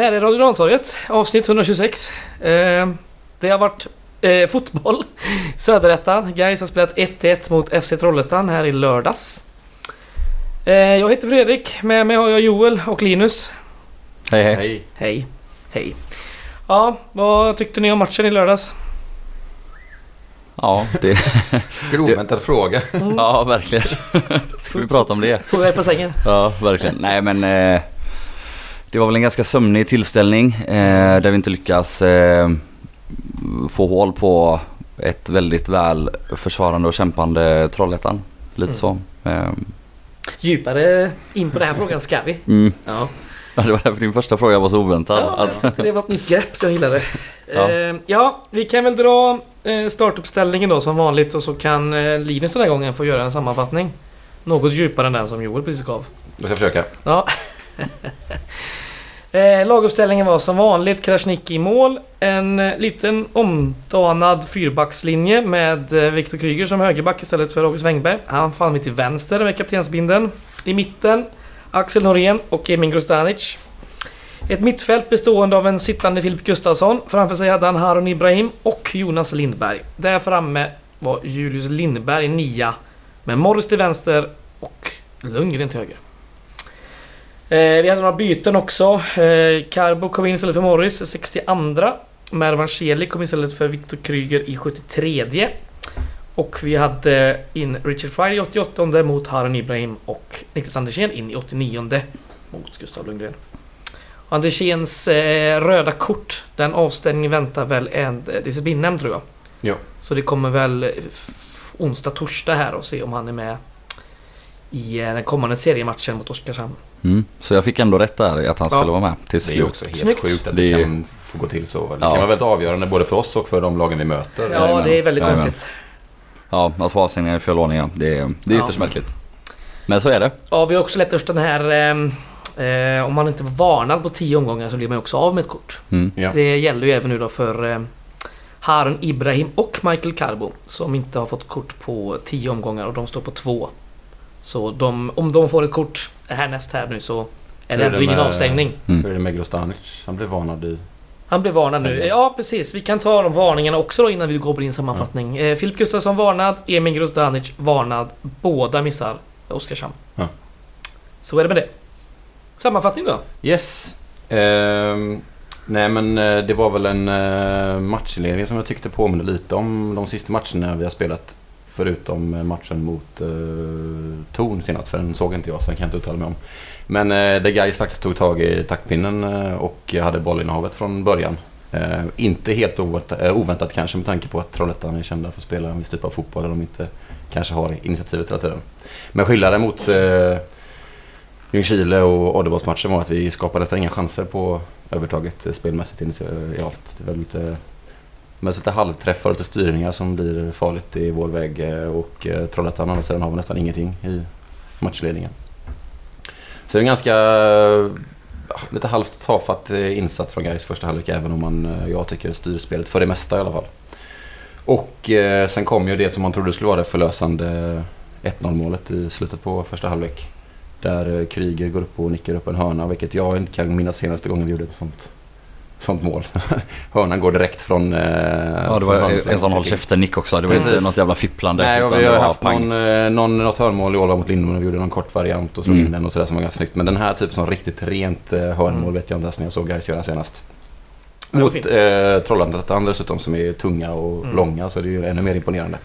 Det här är Radio Rantorget, avsnitt 126. Eh, det har varit eh, fotboll. Söderettan. Gais har spelat 1-1 mot FC Trollhättan här i lördags. Eh, jag heter Fredrik. Med mig har jag Joel och Linus. Hej hej. Hej. Hej. Hej. Ja, vad tyckte ni om matchen i lördags? Ja, det, oväntad fråga. ja, verkligen. Ska vi prata om det? Tog jag på sängen? Ja, verkligen. Nej men eh, det var väl en ganska sömnig tillställning eh, där vi inte lyckas eh, få hål på ett väldigt väl försvarande och kämpande Trollhättan. Lite så. Eh, Djupare in på den här frågan ska vi. mm. Ja. Ja, Det var därför din första fråga var så oväntad. Ja, jag att, tyckte det var ett nytt grepp så jag gillade det. Ja. Ja. ja, vi kan väl dra eh, startuppställningen då som vanligt och så kan eh, Linus den här gången få göra en sammanfattning. Något djupare än den som Joel precis gav. Jag ska försöka. Ja. eh, laguppställningen var som vanligt Krasniqi i mål. En eh, liten omdanad fyrbackslinje med eh, Viktor Kryger som högerback istället för August Wengberg. Han fann vi till vänster med kaptensbindeln. I mitten Axel Norén och Emin Grostanic. Ett mittfält bestående av en sittande Filip Gustafsson. Framför sig hade han Harun Ibrahim och Jonas Lindberg. Där framme var Julius Lindberg nia. Med Morris till vänster och Lundgren till höger. Eh, vi hade några byten också. Eh, Carbo kom in istället för Morris, 62. Mervan Sheli kom in istället för Viktor Kryger i 73. Och vi hade in Richard Friday i 88 mot Harun Ibrahim och Niklas Andersén in i 89 mot Gustav Lundgren. Och Anderséns eh, röda kort, den avstängningen väntar väl en eh, disciplinnämnd tror jag. Ja. Så det kommer väl eh, onsdag, torsdag här och se om han är med i eh, den kommande seriematchen mot Oskarshamn. mm. Så jag fick ändå rätt där i att han Ja. skulle vara med till Det är slut. också helt Snyggt. sjukt att Det det kan få gå till så. Det Ja. kan vara väldigt avgörande både för oss och för de lagen vi möter. Ja, Jajamän. det är väldigt konstigt. Ja, att få avstängningar i fel ordning ja. Det, är- det är Ja. ytterst märkligt. Men så är det. Ja, vi har också lätt den här... ehm, Eh, om man inte var varnad på 10 omgångar så blir man också av med ett kort. Mm. Ja. Det gäller ju även nu då för eh, Harun Ibrahim och Michael Carbo som inte har fått kort på 10 omgångar och de står på 2. Så de, om de får ett kort härnäst här nu så är det är ändå det ingen med- avstängning. Hur är det med Grostanic? Han blev varnad i... Han blev varnad nu. Ja, precis. Vi kan ta de varningarna också då innan vi går på din sammanfattning. Eh, Filip Gustafsson varnad, Emin Grozdanic varnad. Båda missar Oskarshamn. Ja. Så är det med det. Sammanfattning då? Yes. Ehm, nej men eh, det var väl en uh, matchinledning som jag tyckte påminner lite om de sista matcherna vi har spelat. Förutom eh, matchen mot eh, Torn senast, för den såg inte jag så den kan jag inte uttala mig om. Men eh, där Gais faktiskt tog tag i taktpinnen eh, och hade bollinnehavet från början. Eh, inte helt oväntat, eh, oväntat kanske med tanke på att Trollhättan är kända för att spela en viss typ av fotboll där de inte kanske har initiativet hela tiden. Men skillnaden mot eh, Ljungskile och Oddevold-matchen var att vi skapade nästan inga chanser på övertaget eh, spelmässigt eh, initialt. Det var lite, men lite halvträffar och lite styrningar som blir farligt i vår väg eh, och eh, Trollhättan å andra sidan har vi nästan ingenting i matchledningen. Så det är en ganska lite halvt tafatt eh, insats från Gais första halvlek även om man, jag tycker, styr spelet för det mesta i alla fall. Och eh, sen kom ju det som man trodde skulle vara det förlösande 1-0 målet i slutet på första halvlek. Där Kryger går upp och nickar upp en hörna, vilket jag inte kan minnas senaste gången vi gjorde ett sånt, sånt mål. Hörnan går direkt från... Eh, Ja, det var hörnflagg. en sån håll käften-nick också. Det var inte Precis. något jävla fipplande. Nej, vi har haft någon, eh, någon, något hörnmål i Ålva mot Lindholm och vi gjorde någon kort variant och slog Mm. in den och sådär som var ganska snyggt. Men den här typen som riktigt rent eh, hörnmål Mm. vet jag inte ens när jag såg Gais göra senast. Mot eh, Trollhättan dessutom som är tunga och Mm. långa så det är ju ännu mer imponerande.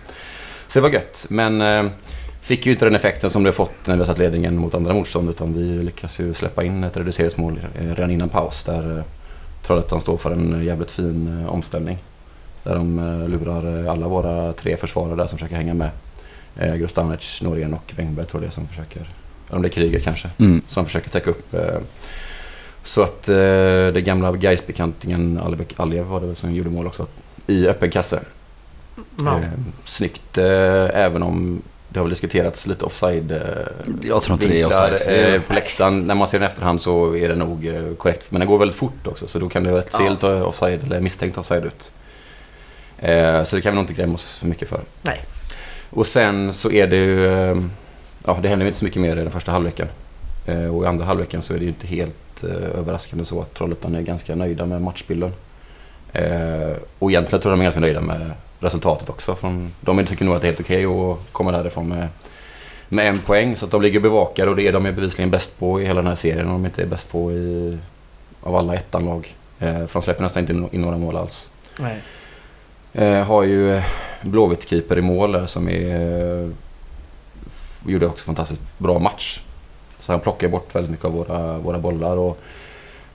Så det var gött. Men eh, fick ju inte den effekten som det fått när vi har satt ledningen mot andra motstånd utan vi lyckas ju släppa in ett reduceringsmål redan innan paus där eh, Trollhättan står för en jävligt fin eh, omställning. Där de eh, lurar eh, alla våra tre försvarare där som försöker hänga med. Eh, Grostanic, Norén och Wengberg tror jag det är som försöker, eller om det är Kryger kanske, Mm. som försöker täcka upp. Eh, så att eh, det gamla Gais-bekantingen Alibek Aliev var det väl som gjorde mål också. I öppen kasse. Ja. Eh, snyggt eh, även om det har väl diskuterats lite offside eh, Jag tror inte det är vinklar offside. eh, på läktaren. När man ser den efterhand så är det nog eh, korrekt. Men den går väldigt fort också så då kan det se Ja. lite offside eller misstänkt offside ut. Så det kan vi nog inte gräma oss för mycket för. Nej. Och sen så är det ju... Ja, det händer inte så mycket mer i den första halvleken. Och i andra halvleken så är det ju inte helt överraskande så att Trollhättan är ganska nöjda med matchbilden. Eh, och egentligen tror jag de är ganska nöjda med resultatet också. Från, de tycker nog att det är helt okej okay att komma därifrån med, med en poäng. Så att de ligger bevakade och det är de är bevisligen bäst på i hela den här serien. Om de inte är bäst på i, av alla ettanlag. Eh, för de släpper nästan inte in några mål alls. Nej. Eh, har ju Blåvitt-keeper i mål där som är, eh, gjorde också fantastiskt bra match. Så han plockar bort väldigt mycket av våra, våra bollar. Och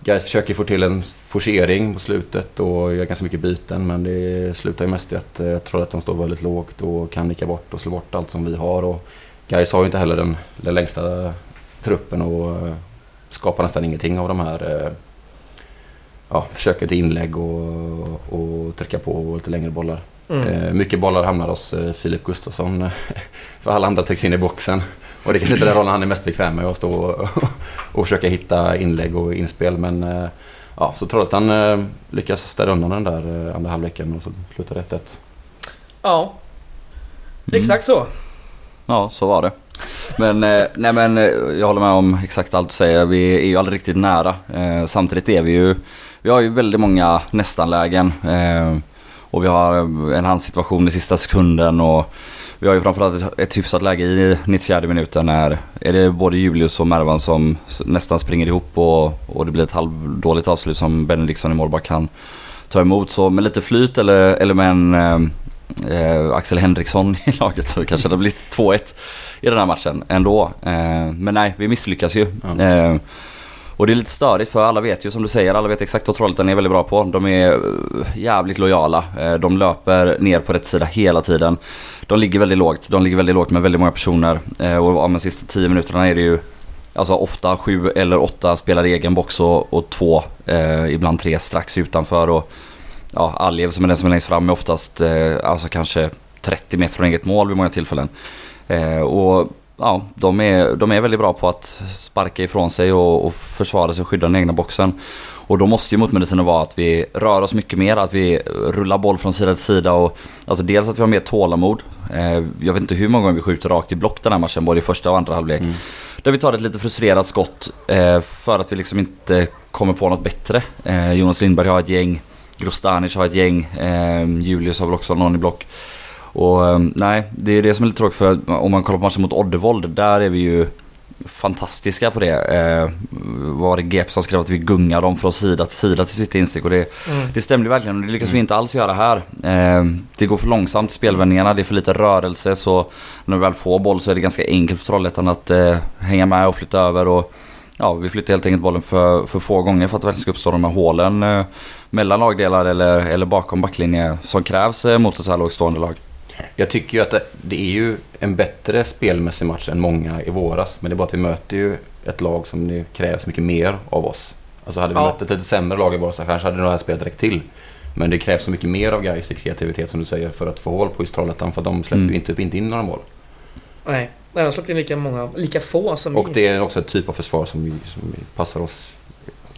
Gais försöker få till en forcering på slutet och gör ganska mycket byten men det slutar ju mest i att jag tror att de står väldigt lågt och kan nicka bort och slå bort allt som vi har. Och Gais har ju inte heller den, den längsta truppen och eh, skapar nästan ingenting av de här eh, ja, försöken till inlägg och, och trycka på lite längre bollar. Mm. Eh, mycket bollar hamnar hos Filip Gustafsson för alla andra trycks in i boxen. Och det kanske inte är den rollen han är mest bekväm med, att stå och, och försöka hitta inlägg och inspel. Men eh, ja, så Trollhättan eh, lyckas städa undan den där eh, andra halvleken och så slutar det 1 Ja, mm. exakt så. Ja, så var det. Men, nej men jag håller med om exakt allt du säger. Vi är ju aldrig riktigt nära. Samtidigt är vi ju, vi har ju väldigt många nästan-lägen. Och vi har en handsituation i sista sekunden och vi har ju framförallt ett, hyfsat läge i 94 minuten när är det både Julius och Mervan som nästan springer ihop och, och det blir ett halvdåligt avslut som Benediktsson i målback kan ta emot. Så med lite flyt eller, eller med en eh, Axel Henriksson i laget så kanske det har blivit 2-1 i den här matchen ändå. Eh, men nej, vi misslyckas ju. Mm. Eh, och det är lite störigt för alla vet ju som du säger, alla vet exakt vad Trollhättan är väldigt bra på. De är eh, jävligt lojala. Eh, de löper ner på rätt sida hela tiden. De ligger väldigt lågt. De ligger väldigt lågt med väldigt många personer. Eh, och och de sista 10 minuterna är det ju Alltså ofta sju eller åtta spelar i egen box och, och två, eh, ibland tre strax utanför. Och, ja, Aljev som är den som är längst fram är oftast eh, alltså kanske 30 meter från eget mål vid många tillfällen. Eh, och ja, de, är, de är väldigt bra på att sparka ifrån sig och, och försvara sig och skydda den egna boxen. Och då måste ju motmedicinen vara att vi rör oss mycket mer, att vi rullar boll från sida till sida och alltså dels att vi har mer tålamod. Eh, jag vet inte hur många gånger vi skjuter rakt i block den här matchen, både i första och andra halvlek. Mm. Där vi tar ett lite frustrerat skott eh, för att vi liksom inte kommer på något bättre. Eh, Jonas Lindberg har ett gäng, Grostanic har ett gäng, Julius har väl också någon i block. Och ehm, nej, det är det som är lite tråkigt för om man kollar på matchen mot Oddevold, där är vi ju fantastiska på det. Eh, var det GP som skrev att vi gungar dem från sida till sida till sitt instick och det, mm. det stämde verkligen och det lyckas mm. vi inte alls göra här. Eh, det går för långsamt spelvändningarna, det är för lite rörelse så när vi väl får boll så är det ganska enkelt för Trollhättan att eh, hänga med och flytta över och ja, vi flyttar helt enkelt bollen för, för få gånger för att det verkligen ska uppstå de här hålen eh, mellan lagdelar eller, eller bakom backlinje som krävs eh, mot ett så här lågstående lag. Jag tycker ju att det, är ju en bättre spelmässig match än många i våras. Men det är bara att vi möter ju ett lag som det krävs mycket mer av oss. Alltså hade vi ja. mött ett lite sämre lag i våras så kanske hade det här spelet räckt till. Men det krävs så mycket mer av guys i kreativitet som du säger för att få hål på just Trollhättan. För de släpper ju mm. inte, inte in några mål. Nej, de har släppt in lika många, lika få som Och det är också ett typ av försvar som, vi, som passar oss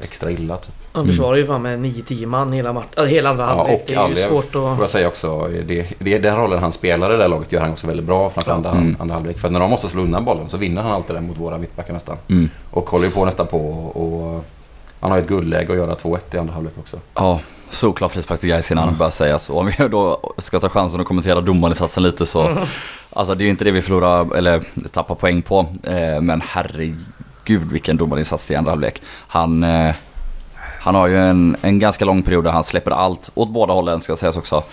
extra illa. Typ. Han försvarar ju fan med 9-10 man hela, match, äh, hela andra halvlek. Ja, och det är ju svårt att... får jag säga också. Det, det, den rollen han spelar i det där laget gör han också väldigt bra framför ja. andra, mm. andra halvlek. För när de måste slå undan bollen så vinner han alltid den mot våra mittbackar nästan. Mm. Och håller ju på nästan på och han har ett guldläge att göra 2-1 i andra halvlek också. Ja, solklar frispark till Gais innan mm. börjar sägas. Och om vi då ska ta chansen att kommentera domarinsatsen lite så. Mm. Alltså det är ju inte det vi förlorar eller tappar poäng på. Eh, men herregud Gud vilken domarinsats i andra halvlek. Han... Eh, han har ju en, en ganska lång period där han släpper allt åt båda hållen ska sägas också.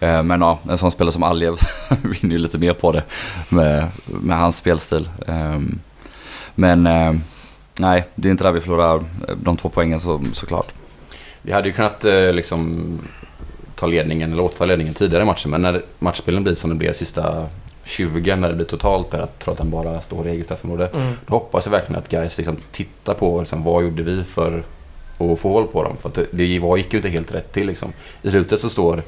Eh, men ja, en sån spelare som Aljev vinner ju lite mer på det med, med hans spelstil. Ehm, men eh, nej, det är inte där vi förlorar eh, de två poängen så, såklart. Vi hade ju kunnat eh, liksom ta ledningen, eller återta ledningen tidigare i matchen. Men när matchspelen blir som det blir sista 20, när det blir totalt där att Trollhättan bara står i eget straffområde. Mm. Då hoppas jag verkligen att guys liksom tittar på liksom, vad gjorde vi för och få håll på dem. För det, det var, gick ju inte helt rätt till liksom. I slutet så står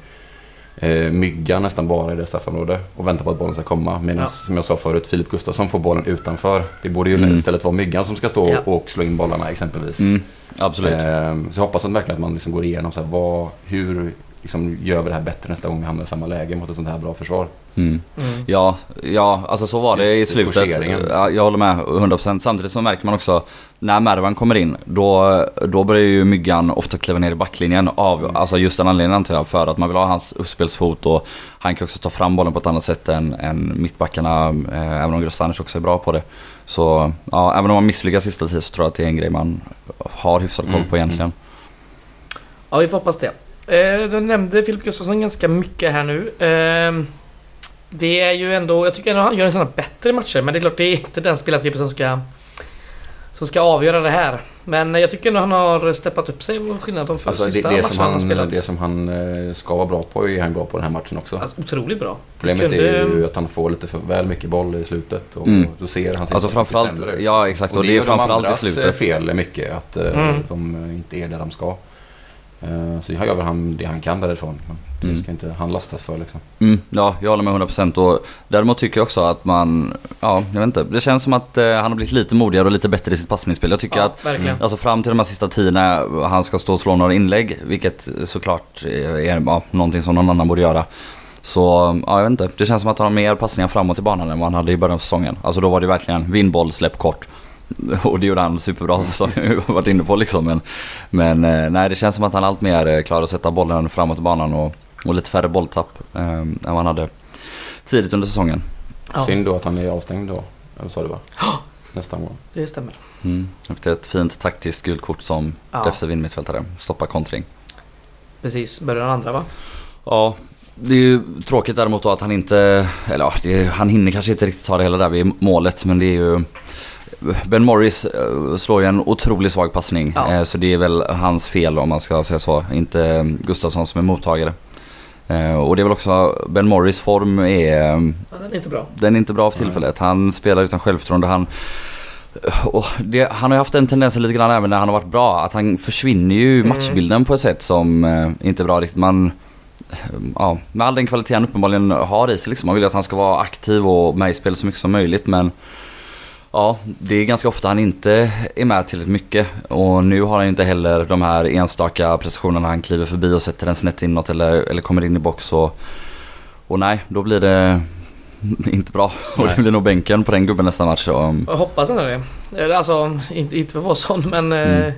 eh, Myggan nästan bara i det straffområdet och väntar på att bollen ska komma. Medan, ja. som jag sa förut, Filip Gustafsson får bollen utanför. Det borde ju mm. istället vara Myggan som ska stå ja. och slå in bollarna exempelvis. Mm. Absolut. Eh, så jag hoppas verkligen att man liksom går igenom så här, vad, hur liksom, gör vi det här bättre nästa gång vi hamnar i samma läge mot ett sånt här bra försvar. Mm. Mm. Ja, ja, alltså så var det Just i slutet. Ja, jag håller med 100%. Samtidigt så märker man också när Mervan kommer in, då, då börjar ju Myggan ofta kliva ner i backlinjen av, Mm. alltså just den anledningen antar jag, för att man vill ha hans uppspelsfot och han kan också ta fram bollen på ett annat sätt än, än mittbackarna, eh, även om Grostanic också är bra på det. Så ja, även om man misslyckas sista tiden så tror jag att det är en grej man har hyfsat koll Mm, på egentligen. Ja, vi får hoppas det. Eh, du nämnde Filip Gustafsson ganska mycket här nu. Eh, det är ju ändå... Jag tycker ändå han gör en sån bättre matcher, men det är klart det är inte den spelartypen som ska... Som ska avgöra det här. Men jag tycker ändå han har steppat upp sig och skillnad de Alltså, det, sista det, matcherna som han har han, spelat. det som han eh, ska vara bra på är han bra på den här matchen också. Alltså, otroligt bra. Problemet kunde- är ju att han får lite för väl mycket boll i slutet och Mm. då ser hans Alltså framförallt- mycket sämre ut. ja, exakt, och det är de framförallt i andras, slutet. eh, fel mycket att eh, Mm. de eh, inte är där de ska. Eh, Så han gör väl han, det han kan därifrån. Men det Mm. ska inte han lastas för liksom. Mm, ja, jag håller med 100% och däremot tycker jag också att man, ja, jag vet inte. Det känns som att eh, han har blivit lite modigare och lite bättre i sitt passningsspel. Jag tycker Ja, att, verkligen. alltså fram till de här sista tio när han ska stå och slå några inlägg, vilket såklart är ja, någonting som någon annan borde göra. Så, ja jag vet inte. Det känns som att han har mer passningar framåt i banan än vad han hade i början av säsongen. Alltså då var det verkligen vinnboll, släpp kort. Och det gjorde han superbra som vi varit inne på liksom. Men, men eh, nej, det känns som att han allt mer eh, klarar att sätta bollen framåt i banan och, och lite färre bolltapp eh, än vad han hade tidigt under säsongen. Ja, Synd då att han är avstängd då. Sa du va? Nästa gång. det stämmer. Mm. Efter ett fint taktiskt gult kort som Ja. defensiv innermittfältare. Stoppa kontring. Precis. Börjar den andra va? Ja, det är ju tråkigt däremot då att han inte, eller ja, det är, han hinner kanske inte riktigt ta det hela där vid målet men det är ju Ben Morris eh, slår ju en otroligt svag passning. Ja. Eh, Så det är väl hans fel om man ska säga så. Inte eh, Gustafsson som är mottagare. Och det är väl också Ben Morris form är Ja, den är inte bra. Den är inte bra för Nej. tillfället. Han spelar utan självförtroende. Han, och det, han har ju haft den tendensen lite grann även när han har varit bra. Att han försvinner ju Mm. matchbilden på ett sätt som inte är bra riktigt. Man, ja, med all den kvalitet han uppenbarligen har i sig liksom. Man vill ju att han ska vara aktiv och med i spel så mycket som möjligt men Ja, det är ganska ofta han inte är med tillräckligt mycket. Och nu har han ju inte heller de här enstaka prestationerna han kliver förbi och sätter den snett inåt eller, eller kommer in i box. Och, och nej, då blir det inte bra. Och Nej. det blir nog bänken på den gubben nästa match. Och, Jag hoppas ändå det. Eller, Alltså, inte, inte för att vara sån men... Mm.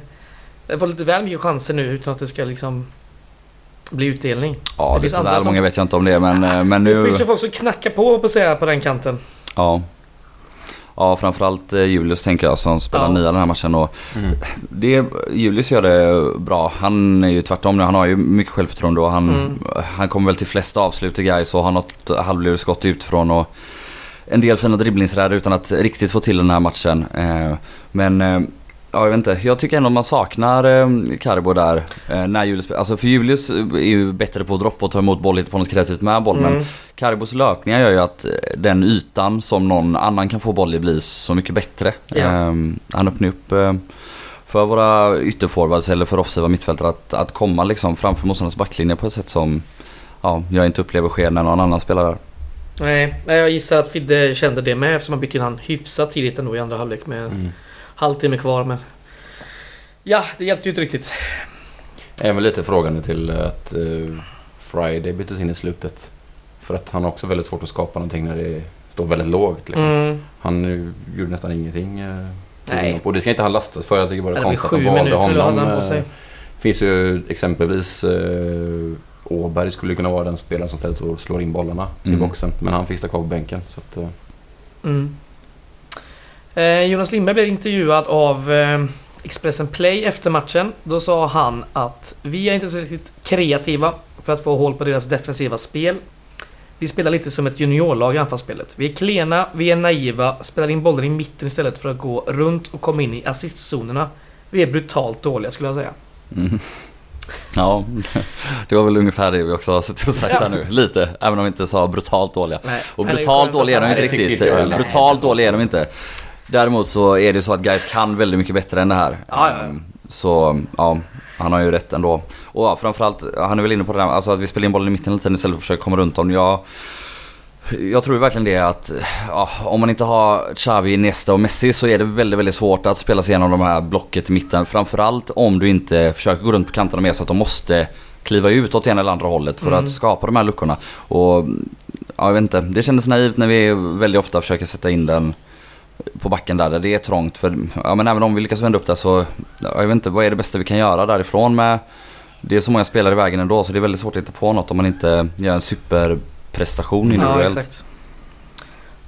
Eh, får lite väl mycket chanser nu utan att det ska liksom... Bli utdelning. ja, Det lite väl som- många vet jag inte om det men, eh, men Det nu... finns ju folk som knackar på på, säga, på den kanten. Ja. Ja, framförallt eh, Julius tänker jag som spelar Ja. nia den här matchen. Och Mm. det, Julius gör det bra. Han är ju tvärtom nu. Han har ju mycket självförtroende och han, Mm. han kommer väl till flest avslut i guys och har något halvlurig skott utifrån och en del fina dribblingsräder utan att riktigt få till den här matchen. Eh, men eh, ja, jag vet inte. Jag tycker ändå man saknar eh, Carbo där. Eh, när Julius, alltså för Julius är ju bättre på att droppa och ta emot boll lite på något kreativt med boll. Men Mm. Caribos löpningar gör ju att eh, den ytan som någon annan kan få boll i blir så mycket bättre. Ja. Ehm, han öppnar upp eh, för våra ytterforwards eller för offensiva mittfältare att, att komma liksom framför motståndarens backlinje på ett sätt som ja, jag inte upplever sker när någon annan spelar där. Nej, men jag gissar att Fidde kände det med eftersom han bytte in han hyfsat tidigt ändå i andra halvlek med Mm. Halvtimme kvar men... Ja, det hjälpte ju inte riktigt. Även lite frågande till att eh, Friday byttes in i slutet. För att han har också väldigt svårt att skapa någonting när det står väldigt lågt. Liksom. Mm. Han eh, gjorde nästan ingenting. Eh, Nej. Och det ska inte han lastas för. Jag tycker bara det är konstigt att sju de valde honom. han på sig. Eh, finns ju exempelvis eh, Åberg skulle kunna vara den spelaren som istället står och slår in bollarna i Mm. boxen. Men han fick stå kvar på bänken. Så att, eh, Mm. Eh, Jonas Lindberg blev intervjuad av eh, Expressen Play efter matchen. Då sa han att vi är inte tillräckligt kreativa för att få hål på deras defensiva spel. Vi spelar lite som ett juniorlag i anfallsspelet. Vi är klena, vi är naiva, spelar in bollen i mitten istället för att gå runt och komma in i assistzonerna. Vi är brutalt dåliga skulle jag säga. Mm. Ja, det var väl ungefär det vi också har suttit och sagt Ja. här nu. Lite, även om vi inte sa brutalt dåliga. Nej, Och brutalt dåliga är de inte riktigt. Brutalt dåliga är de inte. Däremot så är det så att guys kan väldigt mycket bättre än det här. Ja, ja. Ehm, Så ja, han har ju rätt ändå. Och ja, framförallt, han är väl inne på det där, alltså att vi spelar in bollen i mitten hela tiden istället för att försöka komma runt dem. Jag, jag tror verkligen det att ja, om man inte har Xavi, Nesta och Messi så är det väldigt, väldigt svårt att spela sig igenom de här blocket i mitten. Framförallt om du inte försöker gå runt på kanterna mer så att de måste kliva ut åt ena eller andra hållet för Mm. att skapa de här luckorna. Och ja, jag vet inte, det kändes naivt när vi väldigt ofta försöker sätta in den på backen där, där det är trångt. För ja, men även om vi lyckas vända upp det så, ja, jag vet inte, vad är det bästa vi kan göra därifrån med det är så många spelare i vägen ändå så det är väldigt svårt att hitta på något om man inte gör en superprestation Ja, individuellt. exakt.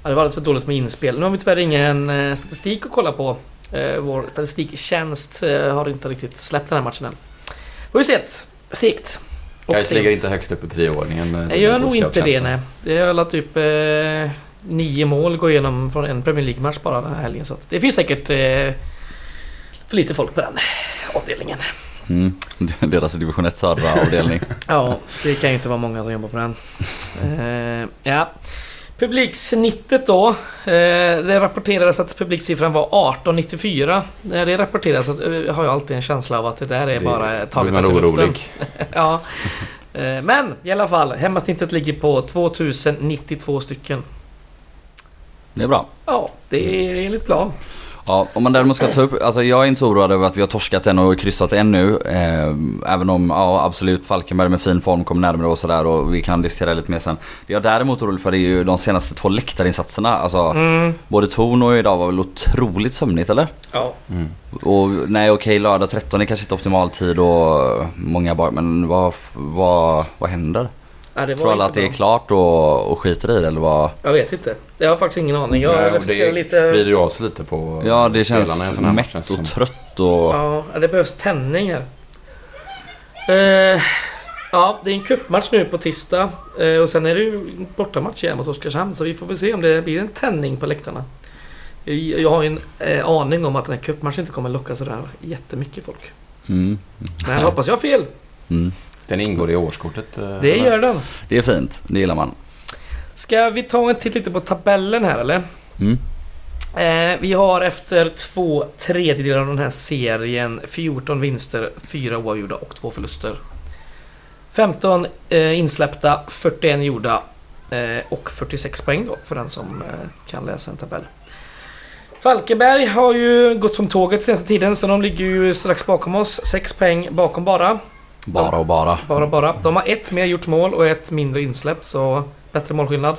Ja, det var alldeles för dåligt med inspel. Nu har vi tyvärr ingen eh, statistik att kolla på. Eh, vår statistiktjänst eh, har inte riktigt släppt den här matchen än. Vi har ju sett. Och Gais ligger inte högst upp i prioordningen. Jag gör nog inte det nej. Det är alla typ eh, nio mål går igenom från en Premier League-match bara den här helgen. Så att det finns säkert eh, för lite folk på den avdelningen. Mm. Deras division 1 södra avdelning. Ja, det kan ju inte vara många som jobbar på den. Eh, ja. Publiksnittet då. Eh, det rapporterades att publiksiffran var 1894. När det rapporteras så eh, har jag alltid en känsla av att det där är Det- bara taget ut ur luften. ja. Eh, Men i alla fall, hemmasnittet ligger på 2092 stycken. Det är bra. Ja, det är enligt plan. Ja, om man däremot ska ta upp, alltså jag är inte så oroad över att vi har torskat en och kryssat en nu. Eh, även om, ja absolut, Falkenberg med fin form kommer närmare och sådär och vi kan diskutera lite mer sen. Det jag är däremot orolig för är ju de senaste två läktarinsatserna. Alltså, Mm. både Torn och idag var väl otroligt sömnigt eller? Ja. Mm. Och nej okej, lördag 13 är kanske inte optimal tid och många bak, men vad, vad, vad händer? Ja, det var Tror alla att det är klart och, och skiter i det eller vad? Jag vet inte. Jag har faktiskt ingen aning. Jag Nej, och det lite... sprider ju av sig lite på Ja det känns sån här match, mätt det som. och trött och... Ja, det behövs tändning här. Eh, ja, det är en cupmatch nu på tisdag. Eh, och sen är det ju en bortamatch igen mot Oskarshamn. Så vi får väl se om det blir en tändning på läktarna. Jag- har ju en eh, aning om att den här cupmatchen inte kommer locka sådär jättemycket folk. Mm. Men jag hoppas jag har fel. Mm. Den ingår i årskortet. eh, Det eller? gör den. Det är fint, det gillar man. Ska vi ta en titt lite på tabellen här eller? Mm. Eh, vi har efter två tredjedelar av den här serien 14 vinster, 4 oavgjorda och 2 förluster. 15 eh, insläppta, 41 gjorda eh, och 46 poäng då för den som eh, kan läsa en tabell. Falkenberg har ju gått som tåget senaste tiden så de ligger ju strax bakom oss. 6 poäng bakom bara. Bara och bara. Bara bara. De har ett mer gjort mål och ett mindre insläppt så bättre målskillnad.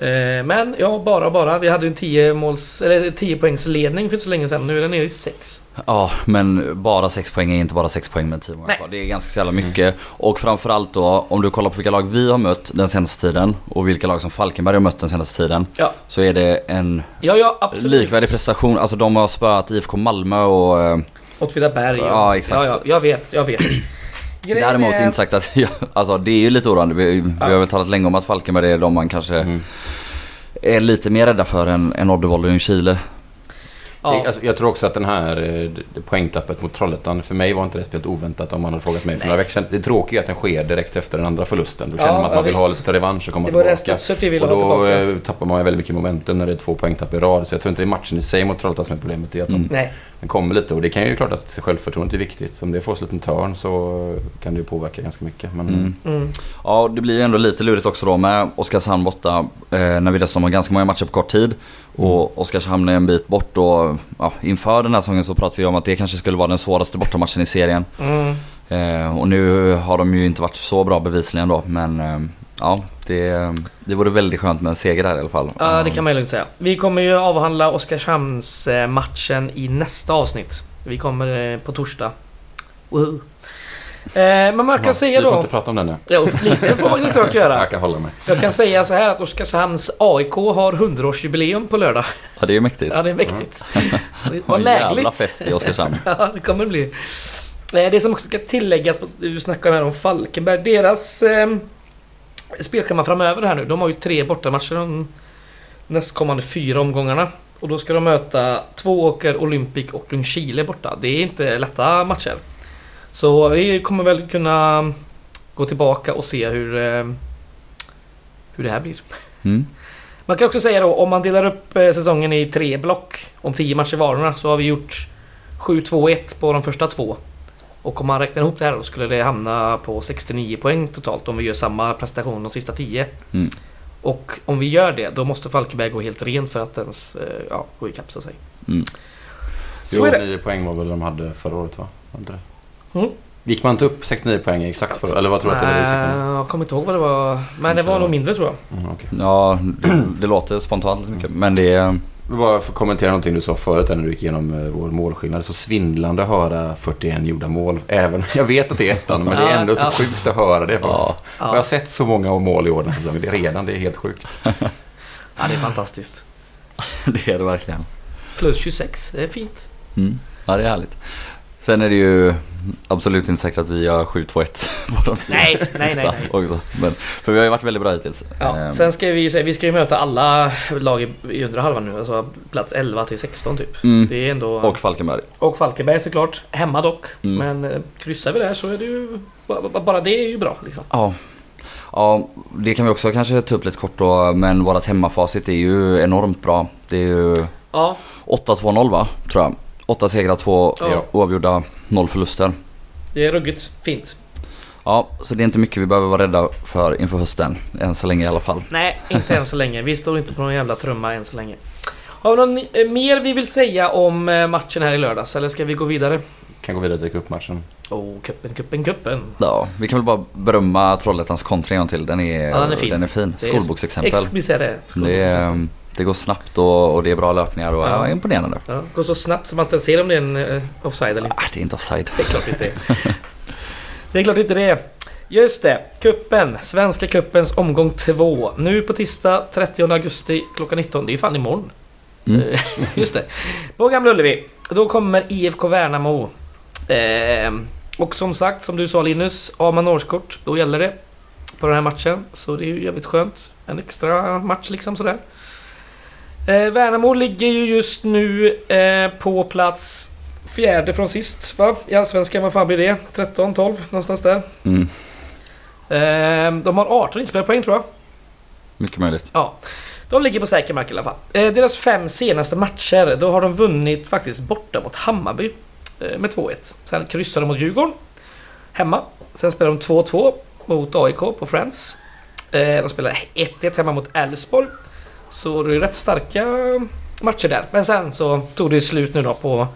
Eh, Men ja, bara bara. Vi hade ju en 10 måls, eller 10 poängs ledning för inte så länge sedan. Nu är den nere i 6. Ja, men bara 6 poäng är inte bara 6 poäng med 10 mål kvar. Det är ganska så jävla mycket. Och framförallt då, om du kollar på vilka lag vi har mött den senaste tiden och vilka lag som Falkenberg har mött den senaste tiden. Ja. Så är det en Ja, ja likvärdig prestation. Alltså de har spöat IFK Malmö och... Åtvidaberg. Ja, exakt. Ja, ja, jag vet, jag vet. Grejen Däremot är- inte sagt att... Ja, alltså det är ju lite oroande. Vi, vi har väl talat länge om att Falkenberg är de man kanske Mm. är lite mer rädda för än, än Oddevold och Ljungskile. Ja. Det- Alltså, jag tror också att den här eh, det- poängtappet mot Trollhättan, för mig var inte det speciellt oväntat om man hade frågat mig för Nej. några veckor sedan. Det tråkiga är att den sker direkt efter den andra förlusten. Då Ja, känner man att ja, man vill ha lite revansch och komma Det var det tillbaka. studset vi ville Och ha då tillbaka. eh, tappar man ju väldigt mycket momentum när det är två poängtapp i rad. Så jag tror inte det är matchen i sig mot Trollhättan som är problemet. Det är att Mm. de, Nej. den kommer lite. Och det kan ju klart att självförtroendet är viktigt. Så om det får sig en liten törn så kan det ju påverka ganska mycket. Men, Mm. Mm. Ja, det blir ju ändå lite lurigt också då med Oskarshamn borta. Eh, när vi dessutom har ganska många matcher på kort tid. Och Oskarshamn är en bit bort och ja, inför den här säsongen så pratade vi om att det kanske skulle vara den svåraste bortamatchen i serien. Mm. Eh, och nu har de ju inte varit så bra bevisligen då. Men eh, ja, det, det vore väldigt skönt med en seger där i alla fall. Ja, det kan man ju lugnt säga. Vi kommer ju avhandla Oskarshamns-matchen i nästa avsnitt. Vi kommer eh, på torsdag. Woohoo. Eh, men man kan Ja, säga Vi får då... inte prata om den nu. Ja, lite får man klart göra. Jag kan hålla mig. Jag kan säga så här att Oskarshamns AIK har 100-årsjubileum på lördag. Ja, det är ju mäktigt. Ja, det är mäktigt. Det var En jävla lägligt. fest i Oskarshamn. Ja, det kommer det bli. Eh, Det som också ska tilläggas, du snackade här om Falkenberg. Deras eh, spelschema framöver här nu. De har ju tre bortamatcher de nästkommande fyra omgångarna. Och då ska de möta Tvååker, Olympic och Ljungskile borta. Det är inte lätta matcher. Så vi kommer väl kunna gå tillbaka och se hur, eh, hur det här blir. Mm. Man kan också säga då om man delar upp eh, säsongen i tre block om tio matcher vardera så har vi gjort 7-2-1 på de första två. Och om man räknar ihop det här då skulle det hamna på 69 poäng totalt om vi gör samma prestation de sista 10. Mm. Och om vi gör det då måste Falkenberg gå helt rent för att ens eh, ja, gå ikapp så att säga. Mm. Så Jo, är det. nio poäng var väl de hade förra året va? Var inte det? Mm. Gick man inte upp 69 poäng exakt för Eller vad tror du att det var siktade? jag kommer inte ihåg vad det var. Men det var nog mindre tror jag. Mm, okej. Ja, det, det låter spontant lite mycket. Men det är... Bara för att kommentera någonting du sa förut när du gick igenom eh, vår målskillnad. Så svindlande att höra 41 gjorda mål. Även, jag vet att det är ettan, men det är ändå så ja. sjukt att höra det. Ja, Jag har sett så många mål i år den här säsongen. Det är redan, det är helt sjukt. ja det är fantastiskt. det är det verkligen. Plus 26, det är fint. Mm. Ja, det är härligt. Sen är det ju absolut inte säkert att vi gör 7-2-1 på de Nej, nej, sista nej, nej. också. Men, för vi har ju varit väldigt bra hittills. Ja, Ehm, sen ska vi säga, vi ska ju möta alla lag i, i undre halvan nu. Alltså plats 11 till 16 typ. mm. Det är ändå... Och Falkenberg. och Falkenberg såklart. Hemma dock. Mm. Men eh, kryssar vi där så är det ju... ba- ba- Bara det är ju bra liksom. Ja. Ja, det kan vi också kanske ta upp lite kort då. Men vårat hemmafacit är ju enormt bra. Det är ju Ja, 8-2-0 va? Tror jag. 8 segrar, 2 Ja. oavgjorda, 0 förluster. det är ruggigt fint. Ja, så det är inte mycket vi behöver vara rädda för inför hösten. Än så länge i alla fall. Nej, inte än så länge. Vi står inte på någon jävla trumma än så länge. Har vi något eh, mer vi vill säga om eh, matchen här i lördags? Eller ska vi gå vidare? Kan gå vidare till cupmatchen. Oh, kuppen, kuppen, kuppen. Ja, vi kan väl bara berömma Trollhättans kontring till. Den är, Ja, den är fin. Den är fin. Det är Skolboksexempel. Ex, det. Är, det går snabbt och, och det är bra löpningar och Ja. ja. imponerande. Ja, går så snabbt så man inte ser om det är en eh, offside eller inte. Ah, det är inte offside. Det är klart inte det. Är klart inte det. Just det, kuppen. Svenska kuppens omgång 2. Nu på tisdag 30 augusti klockan 19. Det är ju fan imorgon. Mm. Eh, Just det. På Gamla Ullevi. Då kommer IFK Värnamo. Eh, och som sagt, som du sa Linus, har man årskort då gäller det på den här matchen. Så det är ju jävligt skönt. En extra match liksom sådär. Eh, Värnamo ligger ju just nu eh, på plats fjärde från sist va? I Allsvenskan, vad fan blir det? 13, 12 någonstans där. Mm. Eh, de har 18 inspelade poäng tror jag. Mycket möjligt. Ja. De ligger på säker mark i alla fall. Eh, deras fem senaste matcher, då har de vunnit faktiskt borta mot Hammarby eh, med 2-1. Sen kryssar de mot Djurgården hemma. Sen spelar de 2-2 mot AIK på Friends. Eh, de spelar 1-1 hemma mot Elfsborg. Så det är rätt starka matcher där. Men sen så tog det slut nu då på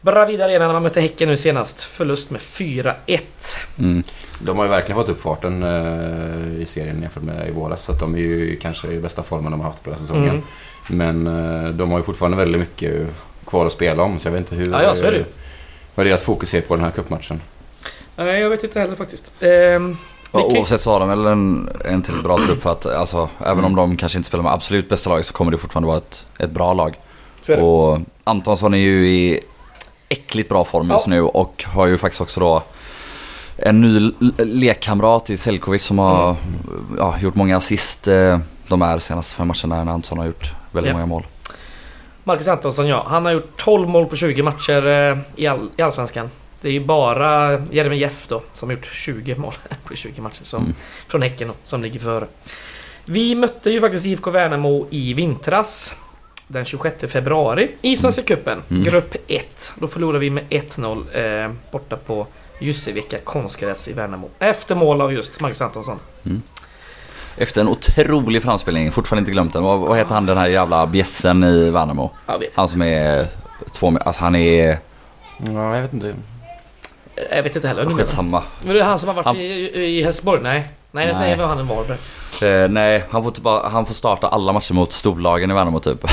Bravida Arena när man mötte Häcken nu senast. Förlust med 4-1. Mm. De har ju verkligen fått upp farten eh, i serien jämfört med i våras. Så att de är ju kanske i bästa formen de har haft på den här säsongen. Mm. Men eh, de har ju fortfarande väldigt mycket kvar att spela om. Så jag vet inte hur... Ja, ja, så är det. Vad deras fokus är på den här cupmatchen. Nej, jag vet inte heller faktiskt. Ehm, Ja, Oavsett så har de väl en, en till bra trupp för att alltså, även om de kanske inte spelar med absolut bästa laget så kommer det fortfarande vara ett, ett bra lag. Och Antonsson är ju i äckligt bra form just Ja. nu och har ju faktiskt också då en ny lekkamrat i Selkovic som har Mm. ja, gjort många assist eh, de här senaste fem matcherna när Antonsson har gjort väldigt Ja. många mål. Marcus Antonsson ja, han har gjort 12 mål på 20 matcher eh, i, all, i Allsvenskan. Det är ju bara Jeremejeff då som har gjort 20 mål på 20 matcher som, Mm. från Häcken då, som ligger före. Vi mötte ju faktiskt IFK Värnamo i vintras. Den 26 februari i Svenska Cupen, Mm. grupp 1. Då förlorade vi med 1-0 eh, borta på Jussevika konstgräs i Värnamo. Efter mål av just Marcus Antonsson. Efter en otrolig framspelning, fortfarande inte glömt den. Vad, vad heter han den här jävla bjässen i Värnamo? Jag vet, Han som är två alltså han är Ja, jag vet inte. Jag vet inte heller. Men skitsamma. det är han som har varit Han- i, i Helsingborg? Nej. Nej, nej, Nej. det var han i Varberg. Eh, nej, han får, typ bara, han får starta alla matcher mot storlagen i Värnamo typ.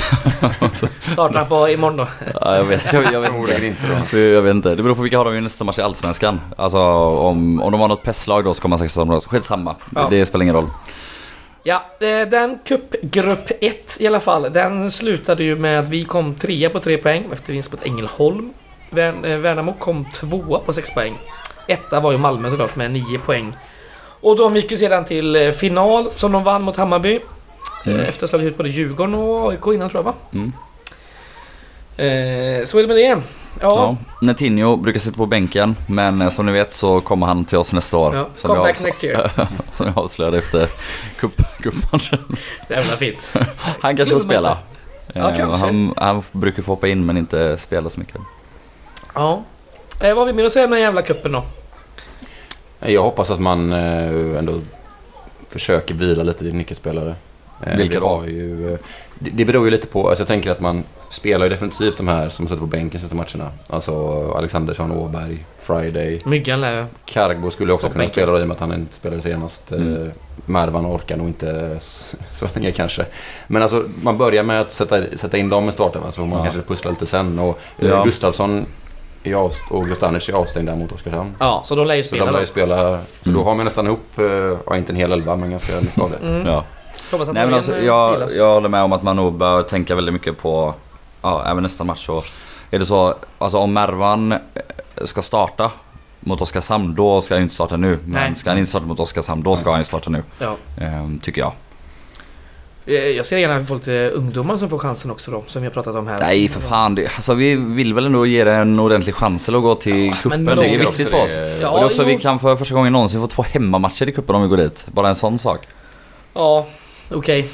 Startar han på imorgon då? ja, jag vet, jag, jag vet inte. inte Jag vet inte. Det beror på vilka har de i nästa match i Allsvenskan. Alltså om, om de har något pesslag då så kommer man säkert som Skitsamma. Ja. Det spelar ingen roll. Ja, eh, den cupgrupp 1 i alla fall. Den slutade ju med att vi kom trea på tre poäng efter vinst mot Ängelholm. Eh, Värnamo kom tvåa på sex poäng. Etta var ju Malmö såklart med nio poäng. Och de gick ju sedan till eh, final som de vann mot Hammarby. Mm. Eh, Efter att ha slagit ut både Djurgården och AIK innan tror jag va? Mm. Eh, så är det med det. Ja, Ja. Netinho brukar sitta på bänken men som ni vet så kommer han till oss nästa år. ja. Som, come back next year. som jag avslöjade efter cup, cupmatchen. Jävla fint. Han kanske får spela. Ja, kanske. Han, han brukar få hoppa in men inte spela så mycket. Ja. Eh, vad har vi mer att säga om den jävla kuppen då? Jag hoppas att man eh, ändå försöker vila lite till nyckelspelare. Eh, Vilka då? ju, eh, det, det beror ju lite på, alltså jag tänker att man spelar ju definitivt de här som suttit på bänken sista matcherna. Alltså Alexandersson, Åberg, Friday. Myggan lär Kargbo skulle också kunna bänken. spela då i och med att han inte spelade senast. Mm. Mervan orkar nog inte s- så länge kanske. Men alltså man börjar med att sätta, sätta in dem i starten så får man Ja. kanske pussla lite sen. Och ja. Gustafsson är av, och Grostanic är avstängda mot Oskarshamn. Ja, så de lär ju Så spela de lär då. ju spela, så Mm. då har man nästan ihop, eh, ja inte en hel elva men ganska mycket av det. Mm. Ja. Nej men alltså, eh, jag, jag håller med om att man nog bör tänka väldigt mycket på, ja även nästa match så är det så, alltså om Mervan eh, ska starta mot Oskarshamn, då ska han inte starta nu. Men Nej. ska han inte starta mot Oskarshamn, då ska han ju starta nu. Ja. Ehm, tycker jag. Eh, Jag ser gärna att vi får lite ungdomar som får chansen också då, som vi har pratat om här. Nej för fan, det, alltså vi vill väl ändå ge det en ordentlig chans att gå till cupen. men Det är viktigt för oss. Ja, och det är också jo. vi kan för första gången någonsin få två hemmamatcher i cupen om vi går dit. Bara en sån sak. Ja, okej.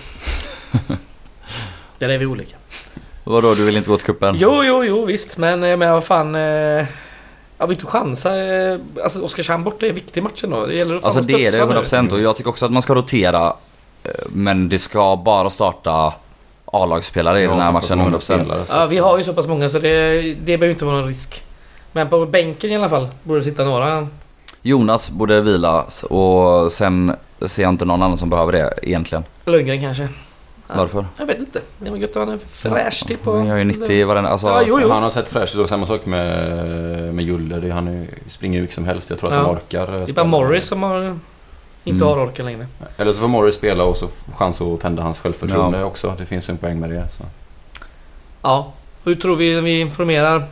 Där är vi olika. Vadå, du vill inte gå till cupen? Jo, jo, jo visst. Men, eh, men vad fan. Eh, vill inte chansa. Eh, alltså Oskarshamn borta är viktig matchen då. Det gäller att Alltså det är det nu. 100% och jag tycker också att man ska rotera. Men det ska bara starta A-lagsspelare i den här matchen 100%. Ja, vi har ju så pass många så det, det behöver inte vara någon risk. Men på bänken i alla fall borde det sitta några. Jonas borde vila och sen ser jag inte någon annan som behöver det egentligen. Lundgren kanske. Ja. Varför? Jag vet inte. Det var gött att han är fräsch till på... Han gör ju 90 i varenda... Alltså, Ja, jo, jo. Han har sett fräsch ut och samma sak med, med Julle. Han är, springer ju vilket som helst. Jag tror att Ja. han orkar. eh, Det är bara. Morris som har, inte Mm. har orken längre. Eller så får Morris spela och så chans att tända hans självförtroende också. Det finns ju en poäng med det. Så. Ja. Hur tror vi vi informerar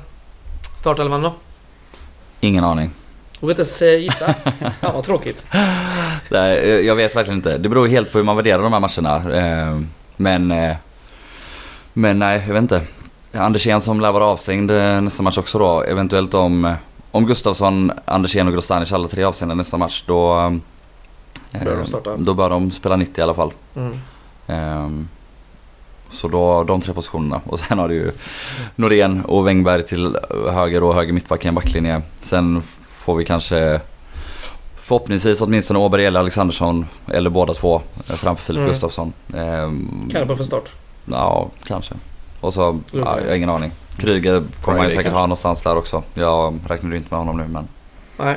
startelvan då? Ingen aning. Jag vet inte ens eh, gissa. ja, vad tråkigt. Nej, jag vet verkligen inte. Det beror helt på hur man värderar de här matcherna. Eh, Men... eh, Men nej, jag vet inte. Andersén som lär vara avstängd nästa match också då. Eventuellt om... Om Gustafsson, Andersén och Grostanic alla tre avstängda nästa match då... eh, Bör de starta. Då bör de spela 90 i alla fall. Mm. Ehm, Så då de tre positionerna. Och sen har du ju Norén och Wängberg till höger och höger mittback i en backlinje. Sen får vi kanske förhoppningsvis åtminstone Åberg eller Alexandersson eller båda två eh, framför Filip Mm. Gustafsson. Ehm, Karbo från start. Ja, kanske. Och så, ja, jag har ingen aning. Kryger kommer man ju säkert kanske. ha någonstans där också. Jag räknar ju inte med honom nu men Nej.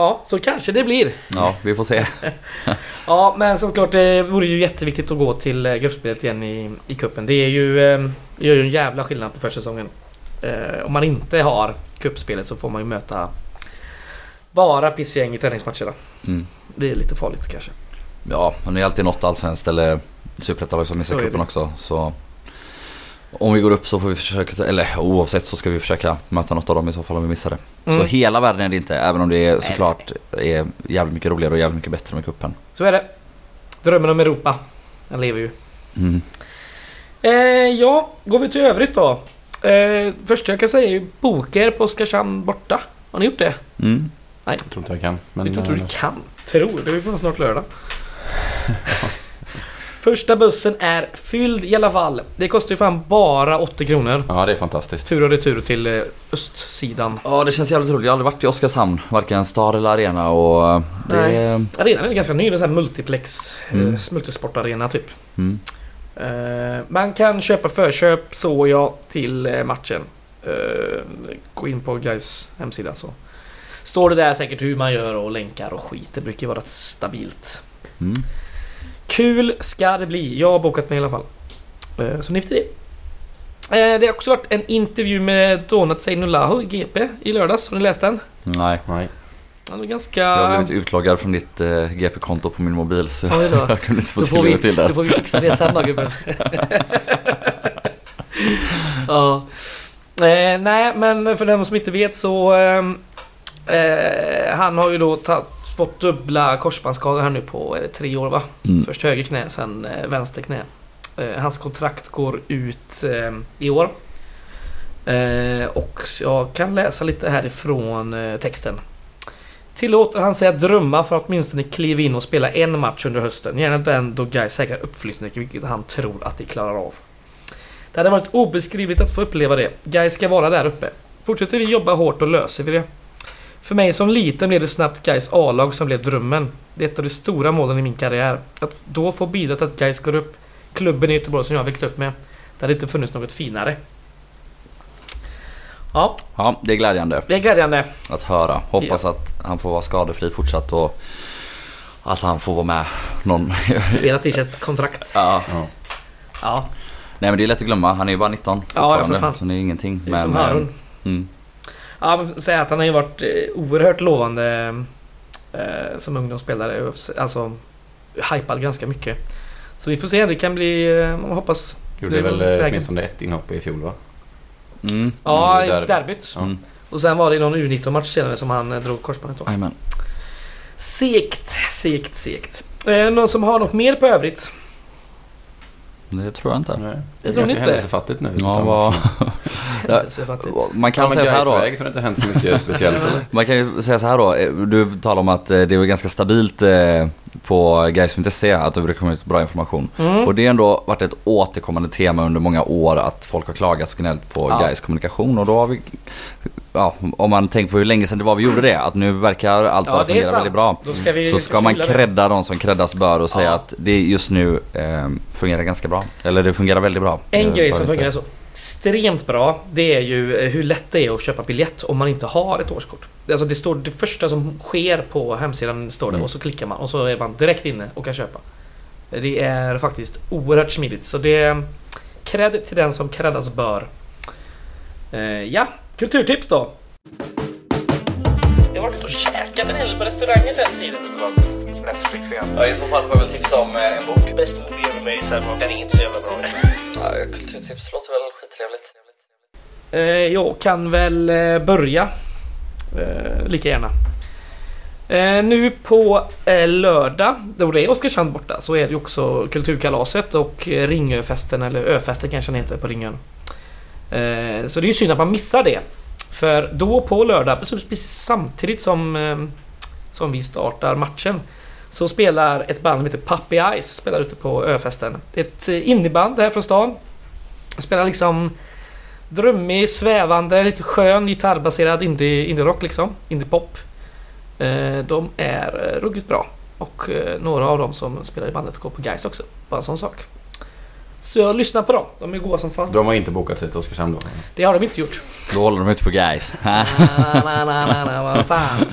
Ja, så kanske det blir. ja, vi får se. Ja, men såklart det vore ju jätteviktigt att gå till eh, gruppspelet igen i, i cupen. Det är ju, eh, det gör ju en jävla skillnad på försäsongen. Eh, om man inte har kuppspelet så får man ju möta bara pissgäng i träningsmatcherna. Mm. Det är lite farligt kanske. Ja, men det är alltid något allsvenskt eller superettalag som missar cupen också. Så om vi går upp så får vi försöka, eller oavsett så ska vi försöka möta något av dem i så fall om vi missar det. Så Mm. hela världen är det inte, även om det är Nej, såklart är jävligt mycket roligare och jävligt mycket bättre med cupen. Så är det. Drömmen om Europa. Den lever ju. Mm. Eh, ja, går vi till övrigt då. Eh, första jag kan säga är ju Boker på Oskarshamn borta. Har ni gjort det? Mm. Jag tror inte jag kan. Men, jag tror inte eh, du kan. Tror. Det är fan snart lördag. Första bussen är fylld i alla fall. Det kostar ju fan bara 80 kronor. Ja, det är fantastiskt. Tur och retur till eh, östsidan. Ja det känns jävligt roligt. Jag har aldrig varit i Oskarshamn, varken stad eller arena och eh, det... Arenan är ganska ny. Det är en sån här multiplex. Mm. Eh, multisportarena typ. Mm. Man kan köpa förköp så jag till matchen. Gå in på guys hemsida så står det där säkert hur man gör och länkar och skit. Det brukar ju vara stabilt. Mm. Kul ska det bli. Jag har bokat mig i alla fall. Eh, Så ni vet det. Eh, Det har också varit en intervju med Donat Seinulahu i GP i lördags. Har ni läst den? Nej. Nej. Han var ganska... Jag har blivit utloggad från ditt eh, GP-konto på min mobil så Oj då. jag kunde inte få Då får, tillgång till då det. får vi fixa det sen då gubben. ja. Eh, nej men för den som inte vet så... Eh, han har ju då tagit, fått dubbla korsbandsskador här nu på är det tre år va? Mm. Först höger knä, sen eh, vänster knä. Eh, hans kontrakt går ut eh, i år. Och jag kan läsa lite härifrån texten. Tillåter han sig att drömma för att åtminstone kliva in och spela en match under hösten. Gärna den då Gais säkrar uppflyttning, vilket han tror att de klarar av. Det hade varit obeskrivligt att få uppleva det. Gais ska vara där uppe. Fortsätter vi jobba hårt då löser vi det. För mig som liten blev det snabbt Gais A-lag som blev drömmen. Det är ett av de stora målen i min karriär. Att då få bidra till att Gais går upp. Klubben i Göteborg som jag växte upp med. Det hade inte funnits något finare. Ja, Ja, det är glädjande det är glädjande. att höra. Hoppas att han får vara skadefri fortsatt och att han får vara med någon... Spela tills ett kontrakt. ja. Ja. Ja, Nej men det är lätt att glömma. Han är ju bara 19 Ja, ja, för fortfarande, fan. Så det är ingenting. det är som Harun. mm. Ja, säga att han har ju varit eh, oerhört lovande eh, som ungdomsspelare. Alltså, hypad ganska mycket. Så vi får se, det kan bli... Eh, man hoppas... Gjorde Det är väl eh, vägen. åtminstone ett inhopp i fjol va? Mm. Ja, I derbyt. Mm. Och sen var det någon U19-match senare som han drog korsbandet då. Segt, segt, segt. Eh, någon som har något mer på övrigt? Det tror jag inte. Nej. Det är tror ni ganska inte. händelsefattigt nu. Ja. Ja. Händelsefattigt. Man kan Ja, säga så här då. Gaisväg så har det inte hänt så mycket speciellt eller? Man kan ju säga så här då. eh, Du talar om att eh, det är ganska stabilt eh, på Gais.se att det brukar komma ut bra information. Mm. Och det har ändå varit ett återkommande tema under många år att folk har klagat och gnällt på Ja. Gais kommunikation och då har vi Ja, om man tänker på hur länge sedan det var vi gjorde det, att nu verkar allt bara Ja, är fungera väldigt bra. Ska Så ska man credda de som creddas bör och säga Ja. att det just nu eh, fungerar ganska bra. Eller det fungerar väldigt bra. En Eh, grej bara som lite- fungerar så extremt bra, det är ju eh, hur lätt det är att köpa biljett om man inte har ett årskort. Alltså det står det första som sker på hemsidan står det Mm. och så klickar man och så är man direkt inne och kan köpa. Det är faktiskt oerhört smidigt så det är cred till den som creddas bör. Eh, ja, kulturtips då. Jag har varit och käkat en hel del på restauranger sen tiden. Netflix igen. Ja, i så fall får jag väl tipsa om eh, en bok. Bäst movie ever made, så här, den är inte så jävla bra. Ja, kulturtips låter väl skittrevligt. Eh, jag kan väl eh, börja. Eh, lika gärna. Eh, nu på eh, lördag, då det är Oskarshamn borta, så är det ju också Kulturkalaset och eh, Ringöfesten, eller Öfesten kanske den heter på Ringön. Eh, så det är ju synd att man missar det. För då på lördag, precis samtidigt som, eh, som vi startar matchen, så spelar ett band som heter Puppy Eyes, spelar ute på Öfesten. Det är ett eh, indieband här från stan. Spelar liksom drömmig, svävande, lite skön gitarrbaserad indie, indie-rock liksom. Indie-pop. De är ruggigt bra. Och några av dem som spelar i bandet går på Guys också. Bara en sån sak. Så jag lyssnar på dem. De är goa som fan. De har inte bokat sig till Oskarshamn då? Det har de inte gjort. Då håller de ute på guys. na, na, na, na, na, vad fan.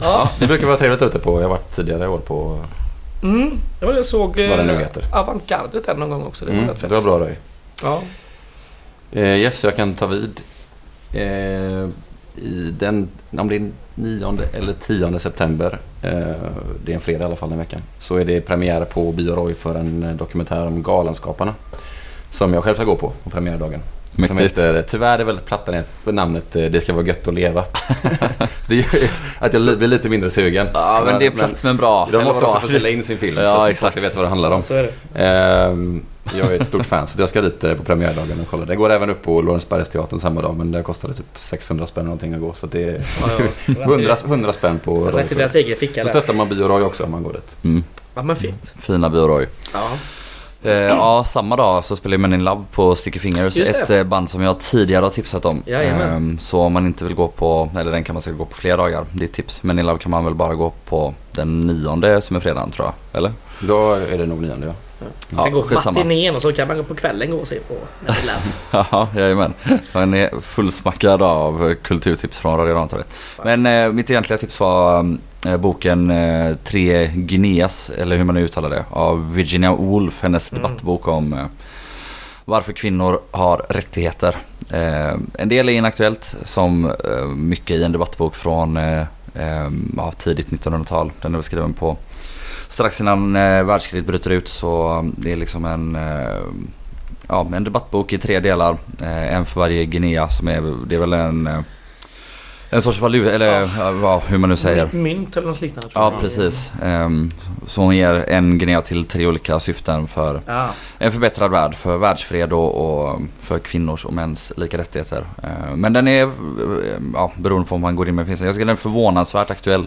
Ja, Det brukar vara trevligt ute på, jag har varit tidigare år på... mm, det var det jag såg eh, Vad det nu heter. Avantgardet där någon gång också. Det var Mm, rätt det fett. var bra röj. Ja. Eh, yes, jag kan ta vid. Eh, I den, om det är 9 eller 10 september, eh, det är en fredag i alla fall den veckan, så är det premiär på Bio för en eh, dokumentär om Galenskaparna. Som jag själv ska gå på, på premiärdagen. Som Mäktigt. heter, tyvärr är det väldigt platta namnet, eh, Det ska vara gött att leva. så det gör att jag li- blir lite mindre sugen. Ja men det är platt men bra. De måste också få sälja in sin film Ja, så att folk exakt. ska veta vad det handlar om. Så är det. Ehm, jag är ett stort fan så jag ska dit eh, på premiärdagen och kolla. Det går även upp på Lorensbergsteatern samma dag men det kostade typ 600 spänn någonting att gå. Så det är Ja, ja. 100, 100 spänn på Roy, Rätt i deras egen ficka Så stöttar man Bio Roy också om man går dit. Mm. Ja men fint. Fina Bioroy. Ja. Eh, ja, samma dag så spelar Men in Love på Sticky Fingers. Ett eh, band som jag tidigare har tipsat om. Jajamän. Ehm, så om man inte vill gå på, eller den kan man säkert gå på fler dagar. Det är ett tips. Men in Love kan man väl bara gå på den nionde som är fredagen tror jag. Eller? Då är det nog nionde ja. Man kan gå på matinén och så kan man gå på kvällen gå och se på. Ja, jajamän. Man är fullsmackad av eh, kulturtips från Radio Rantorget. Men eh, mitt egentliga tips var eh, boken eh, Tre Guineas, eller hur man nu uttalar det, av Virginia Woolf. Hennes Mm. debattbok om eh, varför kvinnor har rättigheter. Eh, en del är inaktuellt, som eh, mycket i en debattbok från ja, tidigt 1900-tal. Den är väl skriven på strax innan eh, världskriget bryter ut så det är liksom en eh, ja, en debattbok i tre delar. Eh, en för varje Guinea som är, det är väl en, eh, en sorts valuta, eller ja. vad- hur man nu säger. Mynt eller något liknande tror Ja, precis. Ehm, så hon ger en Guinea till tre olika syften för Ja. en förbättrad värld, för världsfred och, och för kvinnors och mäns lika rättigheter. Eh, men den är, eh, ja, beroende på om man går in med finns Jag tycker den är förvånansvärt aktuell.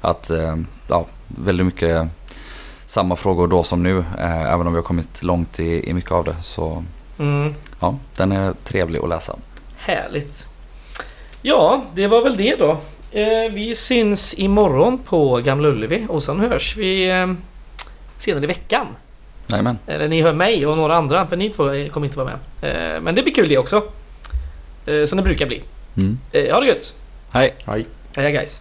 Att, eh, ja, väldigt mycket samma frågor då som nu, eh, även om vi har kommit långt i, i mycket av det. Så Mm. Ja, den är trevlig att läsa. Härligt. Ja, det var väl det då. Eh, vi syns imorgon på Gamla Ullevi och sen hörs vi eh, senare i veckan. Jajamän. Eller ni hör mig och några andra, för ni två kommer inte vara med. Eh, men det blir kul det också. Eh, som det brukar bli. Mm. Eh, ha det gött! Hej. Hej. Heja guys!